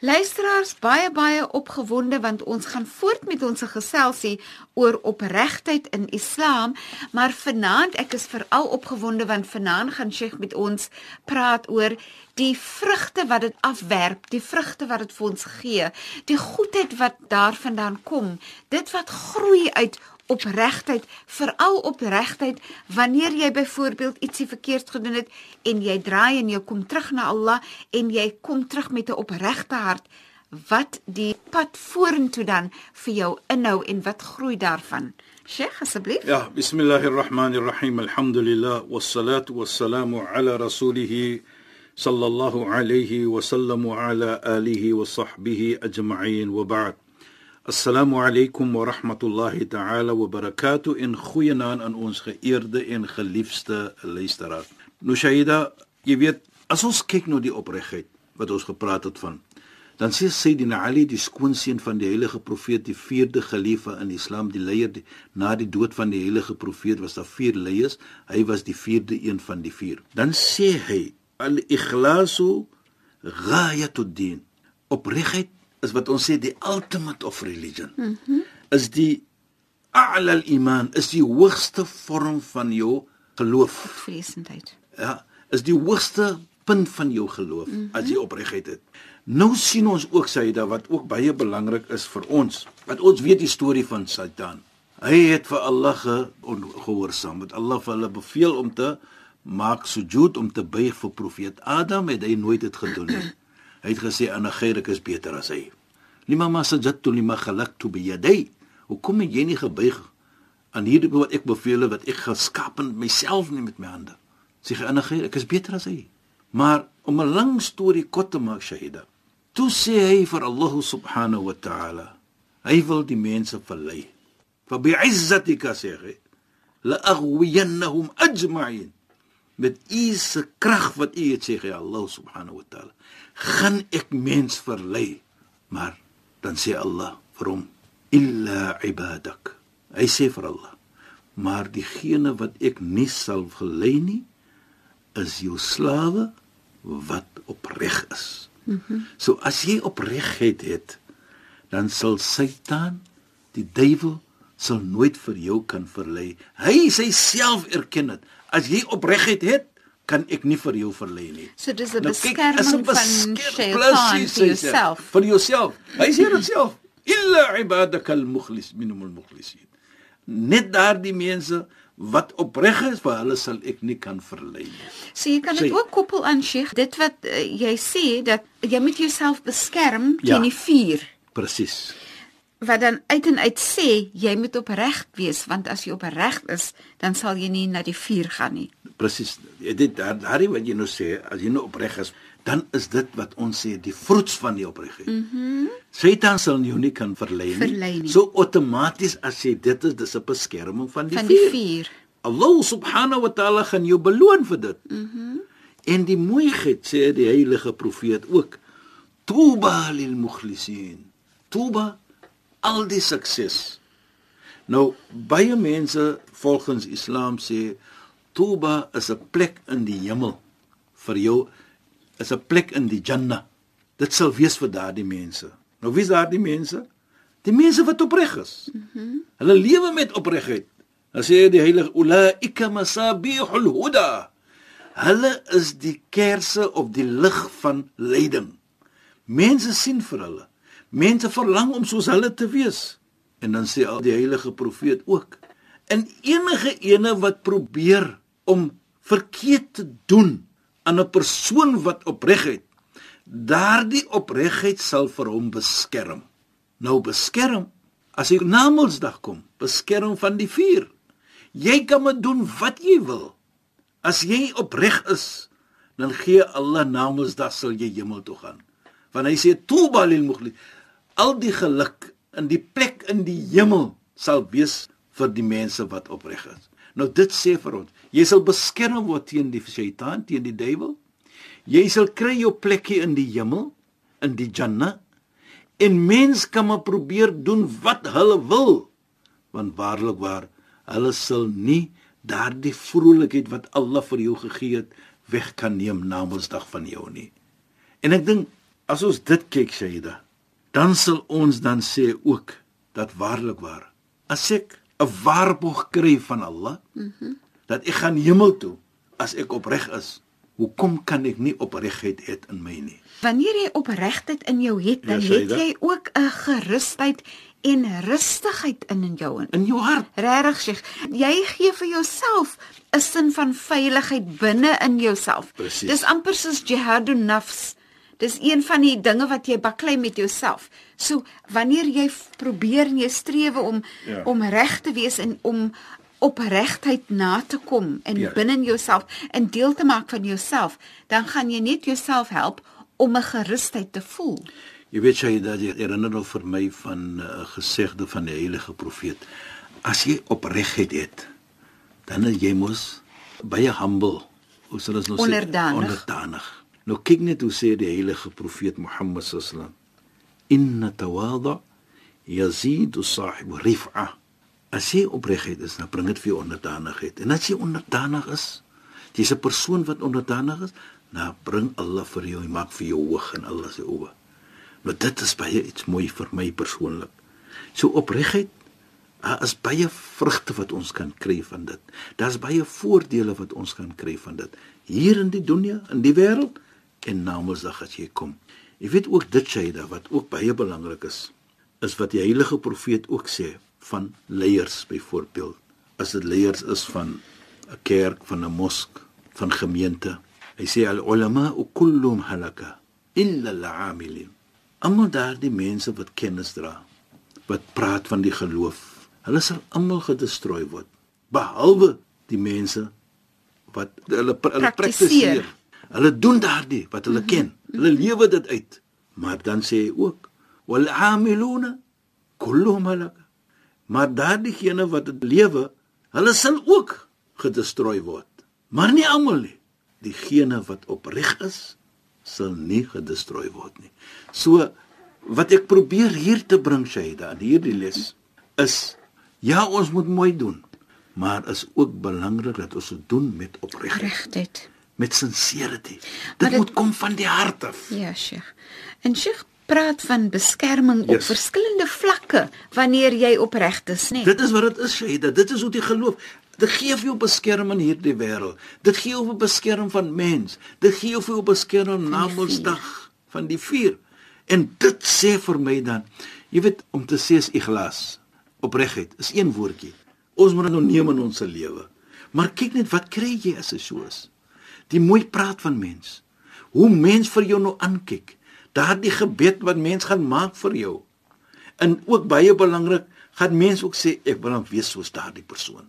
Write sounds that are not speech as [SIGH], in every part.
Luisteraars baie baie opgewonde want ons gaan voort met ons geselsie oor opregtheid in Islam, maar vanaand ek is veral opgewonde want vanaand gaan Sheikh met ons praat oor die vrugte wat dit afwerp, die vrugte wat dit vir ons gee, die goedheid wat daarvandaan kom, dit wat groei uit opregtheid, veral opregtheid wanneer jy byvoorbeeld ietsie verkeerd gedoen het en jy draai en jy kom terug na Allah en jy kom terug met 'n opregte hart wat die pad vorentoe dan vir jou inhou en wat groei daarvan. Sheikh asseblief. Ja, bismillahirrahmanirrahim. Alhamdulillah wassalatu wassalamu ala rasulih sallallahu alayhi wa sallam wa ala alihi wa sahbihi ajma'in wa ba'd. Assalamu alaykum wa rahmatullahi ta'ala wa barakatuh in goeienaand aan ons geëerde en geliefde luisteraars. Nou Shaida, jy weet, as ons kyk na die opregtheid wat ons gepraat het van, dan sê Sayyidina Ali die skoonseun van die heilige profeet, die vierde geliefde in Islam, die leier die, na die dood van die heilige profeet was daar vier leiers, hy was die vierde een van die vier. Dan sê hy al-ikhlasu ghayatud din. Opregtheid is wat ons sê die ultimate of religion. Mhm. Mm is die a'la al-iman, is die hoogste vorm van jou geloof. Vreesendheid. Ja, is die hoogste punt van jou geloof mm -hmm. as jy opregtheid het. Nou sien ons ook dat wat ook baie belangrik is vir ons, want ons weet die storie van Satan. Hy het vir Allah gehoorsaam, met Allah vir hulle beveel om te maak sujud om te buig vir profeet Adam, het hy nooit dit gedoen nie. [CLEARS THROAT] Hy het gesê ana khairik is beter as hy. Lima ma sajadtu lima khalaqtu bi yaday. Hoekom het jy nie gebuig aan hierdie wat ek beveel wat ek geskaap het myself nie met my hande? Sê jy ana khairik is beter as hy. Maar om 'n lang storie kort te maak shahida. Toe sê hy vir Allah subhanahu wa ta'ala, hy wil die mense verlei. Fa bi'izzatika sê hy, la aghwiyannahum ajma'in. Met u se krag wat u het sê hy Allah subhanahu wa ta'ala. Gaan ek mens verlei maar dan sê Allah vir hom illa ibadak. Hy sê vir Allah maar diegene wat ek nie sal verlei nie is jou slawe wat opreg is. Mm -hmm. so as jy opregheid het dan sal Satan die duiwel sal nooit vir jou kan verlei. Hy self erken dit as jy opregheid het kan ek nie vir jou verlei nie. So dis 'n nou, beskerming van Shaytan vir jouself. Vir jouself. Hy sê dit self. Illa ibadaka al-mukhlis minhum al-mukhlisin. Net daardie mense wat opreg is vir hulle sal ek nie kan verlei nie. So jy kan dit ook koppel aan Sheikh, dit wat uh, jy sê dat jy moet jouself beskerm teen ja, die vuur. Presies wat dan uit en uit sê jy moet opreg wees want as jy opreg is dan sal jy nie na die vuur gaan nie. Presies. Dit daardie wat jy nou sê as jy nou opreg is dan is dit wat ons sê die vroots van die opregtheid. Mhm. Mm Satan sal jou nie kan verlei nie. verlei nie. So outomaties as jy dit is dis 'n beskerming van die, van die vuur. vuur. Allah subhanahu wa ta'ala gaan jou beloon vir dit. Mhm. Mm en die mooiheid sê die heilige profeet ook Tuba lil mukhlisin. Tuba al die sukses. Nou baie mense volgens Islam sê Tuba is 'n plek in die hemel vir jou is 'n plek in die Jannah. Dit sal wees vir daardie mense. Nou wie is daardie mense? Die mense wat opreg is. Mm -hmm. Hulle lewe met opregheid. Dan sê die heilige ulaika masabihul huda. Hulle is die kersse op die lig van leiding. Mense sien vir hulle. Mense verlang om soos hulle te wees. En dan sê al die heilige profeet ook: "In enige ene wat probeer om verkeerd te doen aan 'n persoon wat opregheid, daardie opregheid sal vir hom beskerm." Nou beskerm as hy na Mondsdag kom, beskerm van die vuur. Jy kan maar doen wat jy wil. As jy opreg is, dan gee Allah namens dat sal jy hemel toe gaan. Want hy sê tuba lil mukhlis. Al die geluk in die plek in die hemel sal wees vir die mense wat opreg is. Nou dit sê vir ons, jy sal beskerm word teen die Satan, teen die duiwel. Jy sal kry jou plekkie in die hemel, in die Jannah. En mens kan maar probeer doen wat hulle wil. Want waarlik waar, hulle sal nie daardie vrolikheid wat Allah vir jou gegee het weg kan neem na Mondsdag van jou nie. En ek dink as ons dit kyk Shaida, dan sal ons dan sê ook dat waarlik waar as ek 'n waarborg kry van Allah, mm -hmm. dat ek gaan hemel toe as ek opreg is. Hoekom kan ek nie opregheid hê in my nie? Wanneer jy opregtheid in jou het, dan ja, het jy ook 'n gerusheid en rustigheid in in jou in jou hart. Regtig sê, jy gee vir jouself 'n sin van veiligheid binne in jouself. Dis amper soos jihadun nafs. Dis een van die dinge wat jy baklei met jouself. So wanneer jy probeer en jy streef om ja. om reg te wees en om opregtheid na te kom en ja. binne in jouself en deel te maak van jouself, dan gaan jy net jouself help om 'n gerusheid te voel. Jy weet jy dat jy herinner nou vir my van 'n uh, gesegde van die heilige profeet. As jy opregheid het, dan is jy mos baie humble. Hoe sal ons nou sê? Onderdanig. Nou kyk net hoe sê die heilige profeet Mohammed sallam: "Inna tawadu yazidu sahibu rif'a." As jy opregheid is, dan bring dit vir jou onderdanigheid. En as jy onderdanig is, jy's 'n persoon wat onderdanig is, dan bring Allah vir jou, hy maak vir jou hoog in Allah se oë. Maar dit is baie iets mooi vir my persoonlik. So opregheid, daar is baie vrugte wat ons kan kry van dit. Daar's baie voordele wat ons kan kry van dit hier in die dunia, in die wêreld en na Mondsdag as jy kom. Jy weet ook dit Shaida wat ook baie belangrik is, is wat die heilige profeet ook sê van leiers byvoorbeeld. As dit leiers is van 'n kerk, van 'n mosk, van gemeente. Hy sê al ulama kulluhum halaka illa al-amilin. Almal daardie mense wat kennis dra, wat praat van die geloof, hulle sal almal gedestrooi word, behalwe die mense wat hulle hulle praktiseer. Hulle doen daardie wat hulle ken. Hulle lewe dit uit. Maar dan sê hy ook wal amiluna kulluhum halak. Maar daardie wat dit lewe, hulle sal ook gedestrooi word. Maar nie almal nie. Diegene wat opreg is, sal nie gedestrooi word nie. So wat ek probeer hier te bring Shaida in hierdie les is ja, ons moet mooi doen, maar is ook belangrik dat ons dit doen met opregtheid met sincerity. Dit, dit moet kom van die hart af. Ja, Sheikh. En Sheikh praat van beskerming yes. op verskillende vlakke wanneer jy opreg is, nee. Dit is wat dit is, Sheikh. Dit is hoe jy geloof. Dit gee vir jou beskerming in hierdie wêreld. Dit gee jou beskerming van mens. Dit gee jou vir jou beskerming na Mondsdag van die vuur. En dit sê vir my dan, jy weet om te sê is ikhlas. Opregheid is een woordjie. Ons moet dit nou neem in ons lewe. Maar kyk net wat kry jy as dit so is die mooi praat van mens. Hoe mens vir jou nou aankyk. Daardie gebed wat mens gaan maak vir jou. En ook baie belangrik, gaan mens ook sê ek wil dan wees soos daardie persoon.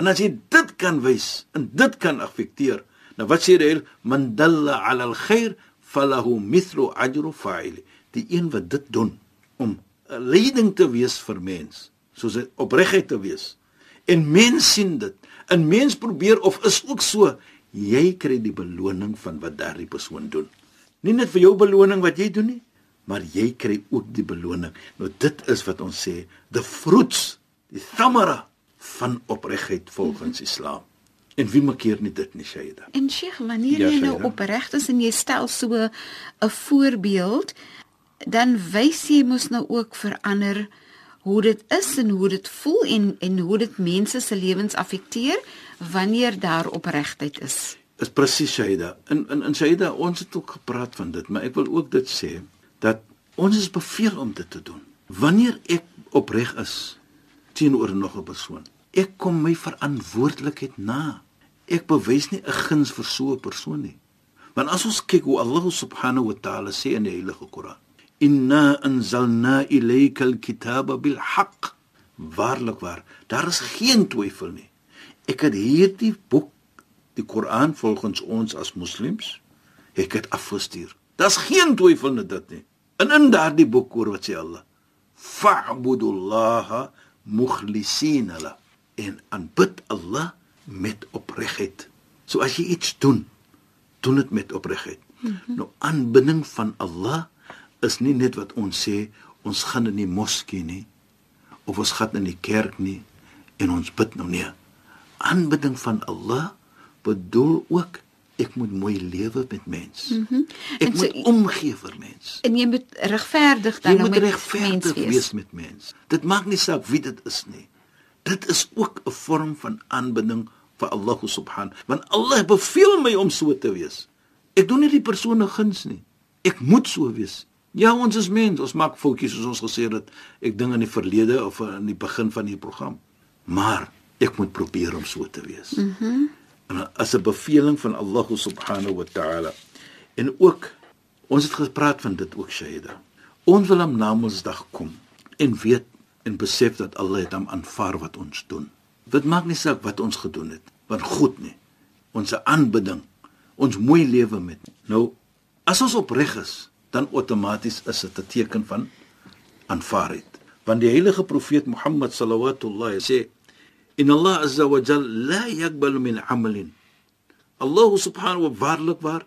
En as jy dit kan wys en dit kan affekteer, nou wat sê die man dalla ala alkhair falahu mithlu ajru fa'il. Die een wat dit doen om 'n leiding te wees vir mens, soos opregheid te wees. En mens sien dit. En mens probeer of is ook so jy kry die beloning van wat daardie persoon doen. Nie net vir jou beloning wat jy doen nie, maar jy kry ook die beloning. Nou dit is wat ons sê, the fruits, die thamara van opregtheid volgens Islam. En wie maak hier nie dit nie, Shaida? En Sheikh, wanneer ja, jy nou opreg is en jy stel so 'n voorbeeld, dan wys jy mos nou ook vir ander hoe dit is en hoe dit voel en en hoe dit mense se lewens affekteer wanneer daar opregtheid is. Is presies Shaida. In in in Shaida ons het ook gepraat van dit, maar ek wil ook dit sê. dat ons is beveel om dit te doen. Wanneer ek opreg is teenoor nog 'n persoon, ek kom my verantwoordelikheid na. Ek bewys nie 'n guns vir so 'n persoon nie. Want as ons kyk hoe Allah subhanahu wa ta'ala sê in die Heilige Koran, "Inna anzalna ilayka al-kitaba bil haqq." Waarlik waar, daar is geen twyfel nie. Ek het hierdie boek, die Koran volgens ons as moslems, ek het afgestuur. Daar's geen twyfel in dit nie. En in daardie boek hoor wat sê Allah, "Fa'budullaha mukhlisina la." En aanbid Allah met opregtheid. So as jy iets doen, doen dit met opregtheid. Mm -hmm. Nou aanbidding van Allah is nie net wat ons sê ons gaan in die moskee nie of ons gaan in die kerk nie en ons bid nou nie. Aanbidding van Allah bedoel ook ek moet mooi lewe met mens. Mm -hmm. Ek en moet so, omgee vir mens. En jy moet regverdig dan met mens wees. wees met mens. Dit maak nie saak wie dit is nie. Dit is ook 'n vorm van aanbidding vir Allah subhan want Allah beveel my om so te wees. Ek doen nie die persone guns nie. Ek moet so wees. Ja, ons is mens, ons maak foutjies soos ons gesê het. Ek dink in die verlede of in die begin van die program. Maar ek moet probeer om so te wees. Mhm. Mm as 'n beveling van Allah subhanahu wa ta'ala. En ook ons het gepraat van dit ook Shaida. Ons wil hom na Mondsdag kom en weet en besef dat Allah het hom aanvaar wat ons doen. Dit maak nie saak wat ons gedoen het, want goed nie. Ons aanbidding, ons mooi lewe met. Nou, as ons opreg is, dan outomaties is dit 'n teken van aanvaarheid. Want die heilige profeet Mohammed sallallahu sê in Allah azza wa jalla la yaqbalu min amalin. Allah subhanahu wa waarlik waar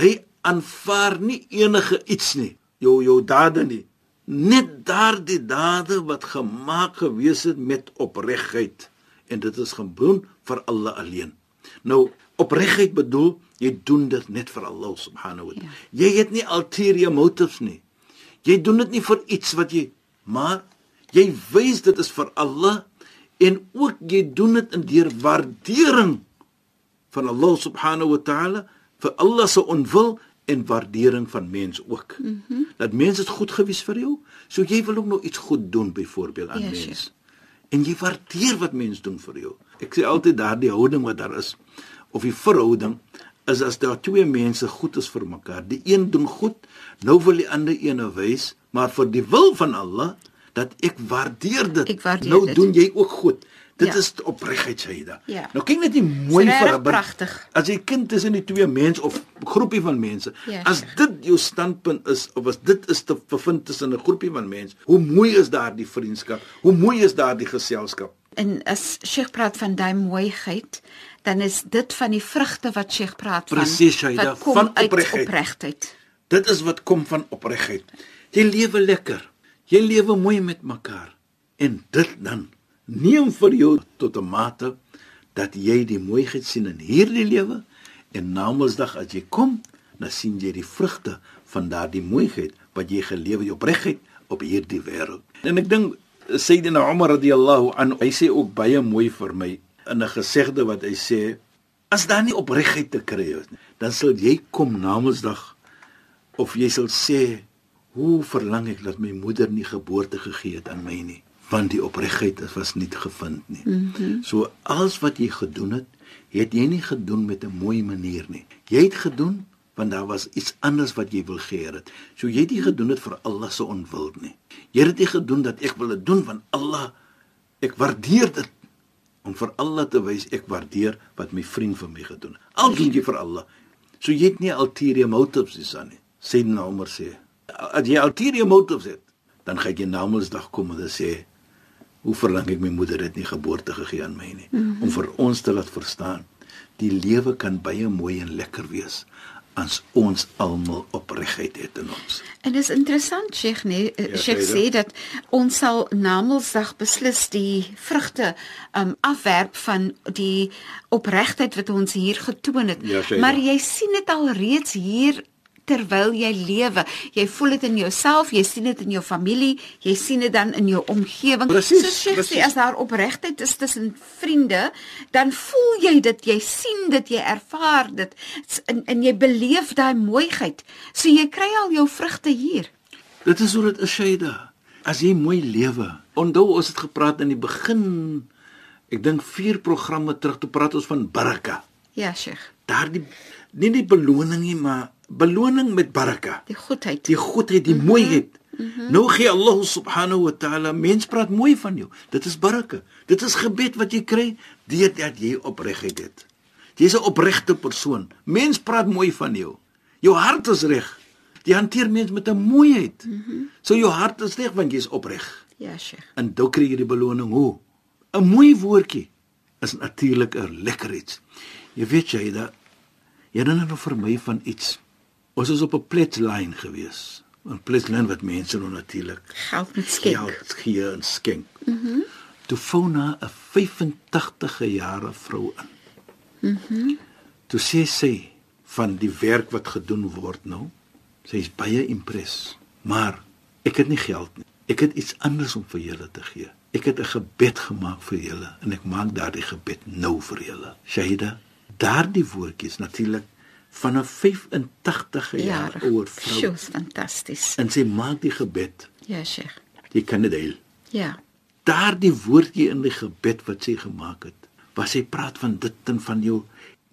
hy aanvaar nie enige iets nie. Jou jou dade nie. Net daardie dade wat gemaak gewees het met opregtheid en dit is gebroen vir Allah alleen. Nou opregtheid bedoel jy doen dit net vir Allah subhanahu wa taala. Ja. Jy het nie ulterior motives nie. Jy doen dit nie vir iets wat jy maar jy wys dit is vir Allah en ook jy doen dit in deur waardering van Allah subhanahu wa taala vir Allah se onwil en waardering van mense ook. Mm -hmm. Dat mense dit goed gewys vir jou, so jy wil ook nog iets goed doen byvoorbeeld aan yes, mense. En jy waardeer wat mense doen vir jou. Ek sê altyd daardie houding wat daar is of die verhouding is as daar twee mense goed is vir mekaar. Die een doen goed, nou wil die ander ene wys, maar vir die wil van Allah dat ek waardeer dit. Ek waardeer nou dit. doen jy ook goed. Dit ja. is opregheid Shaida. Ja. Nou kyk net die mooi vir 'n pragtig. As jy kind tussen die twee mense of groepie van mense, ja, as dit jou standpunt is of as dit is te bevind tussen 'n groepie van mense, hoe mooi is daardie vriendskap? Hoe mooi is daardie geselskap? En as Sheikh praat van daai mooiheid, dan is dit van die vrugte wat Sheikh praat van. Presies, Shaida, van opregtheid. opregtheid. Dit is wat kom van opregtheid. Jy lewe lekker. Jy lewe mooi met mekaar. En dit dan neem vir jou tot 'n mate dat jy die mooiheid sien in hierdie lewe en na Mondsdag as jy kom, dan sien jy die vrugte van daardie mooiheid wat jy gelewe het opregtheid op hierdie wêreld. En ek dink Sayyidina Umar radhiyallahu anhu, hy sê ook baie mooi vir my in 'n gesegde wat hy sê as daar nie opregtheid te kry is nie dan sal jy kom namensdag of jy sal sê hoe verlang ek dat my moeder nie geboorte gegee het aan my nie want die opregtheid was nie gevind nie mm -hmm. so alles wat jy gedoen het het jy nie gedoen met 'n mooi manier nie jy het gedoen want daar was iets anders wat jy wil gee het so jy het nie gedoen dit vir Allah se onwil nie jy het dit gedoen dat ek wil dit doen van Allah ek waardeer dit om vir Allah te wys ek waardeer wat my vriend vir my gedoen het. Al doen jy vir Allah. So jy het nie ulterior motives aan nie. Sê nou maar sê. As jy ulterior motives het, dan gaan jy na Mondsdag kom en sê hoe verlang ek my moeder het nie geboorte gegee aan my nie. Mm -hmm. Om vir ons te laat verstaan die lewe kan baie mooi en lekker wees as ons almal opregheid het in ons. En dit is interessant Sheikh nee, ja, Sheikh sê dat ons sal namelsdag beslis die vrugte um afwerp van die opregtheid wat ons hier getoon het. Ja, maar jy sien dit al reeds hier terwyl jy lewe. Jy voel dit in jouself, jy sien dit in jou familie, jy sien dit dan in jou omgewing. So sê as daar opregtheid is tussen vriende, dan voel jy dit, jy sien dit, jy ervaar dit en, en jy beleef daai mooiheid. So jy kry al jou vrugte hier. Dit is hoe dit is Shaida. As jy mooi lewe. Onthou ons het gepraat in die begin ek dink vier programme terug toe praat ons van baraka. Ja, Sheikh. Daardie nie die beloning nie, maar beloning met baraka. Die goedheid. Die goedheid, die mm -hmm. mooiheid. Mm -hmm. Nou gee Allah subhanahu wa ta'ala mens praat mooi van jou. Dit is baraka. Dit is gebed wat jy kry deurdat jy opregheid het. Jy's 'n opregte persoon. Mens praat mooi van jou. Jou hart is reg. Jy hanteer mense met 'n mooiheid. Mm -hmm. So jou hart is reg want jy's opreg. Ja, Sheikh. En dan kry jy die beloning hoe? 'n Mooi woordjie is natuurlik 'n lekker iets. Jy weet jy dat nou vir my van iets. Ons is op 'n pletslyn gewees. 'n Pletslyn wat mense nou natuurlik geld met skenk. Geld gee en skenk. Mhm. Mm toe Fauna 'n 85e jare vrou in. Mhm. Mm toe sê sy van die werk wat gedoen word nou Sy is baie impres. Maar ek het nie geld nie. Ek het iets anders om vir julle te gee. Ek het 'n gebed gemaak vir julle en ek maak daardie gebed nou vir julle. Shaida, daardie woordjies natuurlik van 'n 85 jaar ouer vrou. Dis fantasties. En sy maak die gebed. Ja, Sheikh. Jy kan dit deel. Ja. Daardie woordjie in die gebed wat sy gemaak het, was sy praat van dit en van jou.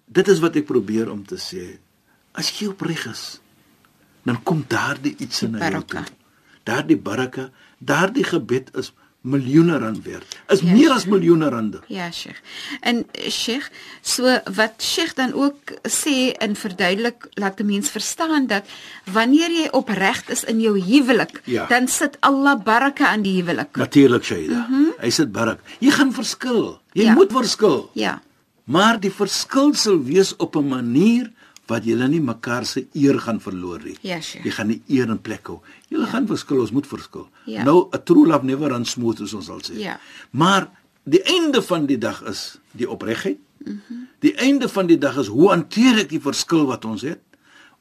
Dit is wat ek probeer om te sê. As jy opreg is, dan kom daardie iets in jou toe. Daardie baraka, daardie gebed is miljoene rand werd. Is ja, meer as miljoene rande. Ja, Sheikh. En Sheikh, so wat Sheikh dan ook sê en verduidelik laat 'n mens verstaan dat wanneer jy opreg is in jou huwelik, ja. dan sit Allah baraka aan die huwelik. Natuurlik, Shaida. Mm -hmm. Hy sit barak. Jy gaan verskil. Jy ja. moet verskil. Ja. Maar die verskil sal wees op 'n manier wat julle nie mekaar se eer gaan verloor nie. Ja, sure. Jy gaan die eer in plek hou. Julle ja. gaan verskil, ons moet verskil. Ja. Nou 'n true love never runs smooth as ons sal sê. Ja. Maar die einde van die dag is die opregtheid. Mm die einde van die dag is hoe hanteer ek die verskil wat ons het?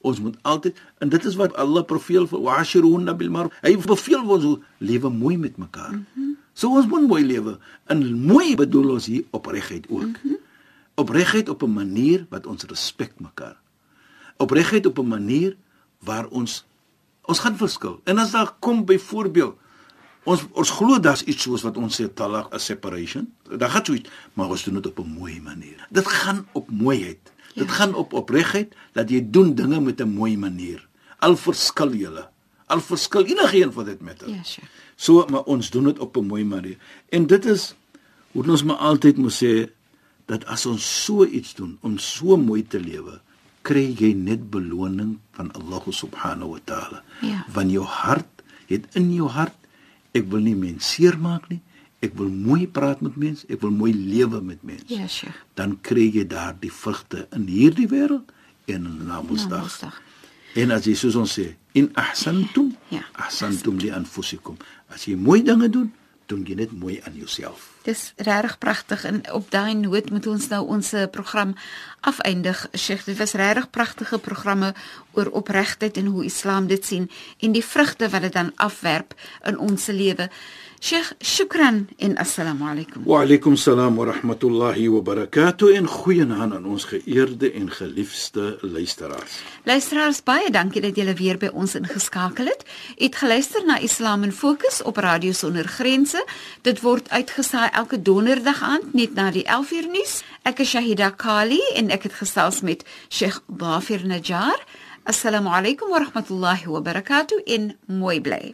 Ons moet altyd en dit is wat Allah beveel vir washiruna bil maruf. Hy beveel ons hoe lewe mooi met mekaar. Mm so ons moet mooi lewe. En mooi bedoel ons hier opregtheid ook. Mm opregtheid op 'n manier wat ons respek mekaar opregheid op 'n manier waar ons ons gaan verskil. En as daar kom byvoorbeeld ons ons glo daar's iets soos wat ons sê talaq a separation. Daar gaan iets, maar ons doen dit op 'n mooi manier. Dit gaan op mooiheid. Ja. Dit gaan op opregheid dat jy doen dinge met 'n mooi manier. Al verskil julle. Al verskil enigiemand vir dit met. Ja, sure. So maar ons doen dit op 'n mooi manier. En dit is hoe ons maar altyd moet sê dat as ons so iets doen om so mooi te lewe, kry jy net beloning van Allah subhanahu wa taala. Ja. Van jou hart, het in jou hart ek wil nie mense seermaak nie. Ek wil mooi praat met mense, ek wil mooi lewe met mense. Ja, sure. Dan kry jy daardie vrugte in hierdie wêreld en in die Namedsdag. En as jy soos ons sê, in ahsantum, ja, ahsantum li anfusikum. As jy mooi dinge doen, doen jy net mooi aan jouself. Dis regtig pragtig en op daai noot moet ons nou ons eh, program afeindig. Sheikh, dit was regtig pragtige programme oor opregtheid en hoe Islam dit sien en die vrugte wat dit dan afwerp in ons lewe. Sheikh, shukran en assalamu alaykum. Wa alaykum salaam wa rahmatullahi wa barakatuh en goeienaand aan ons geëerde en geliefde luisteraars. Luisteraars, baie dankie dat julle weer by ons ingeskakel het. Het geluister na Islam in Fokus op Radio Sonder Grense. Dit word uitgesaai elke donderdag aand net na die 11uur nuus. Ek is Shahida Kali en ek het gesels met Sheikh Dafir Najjar. Assalamu alaykum wa rahmatullahi wa barakatuh in mooi bly.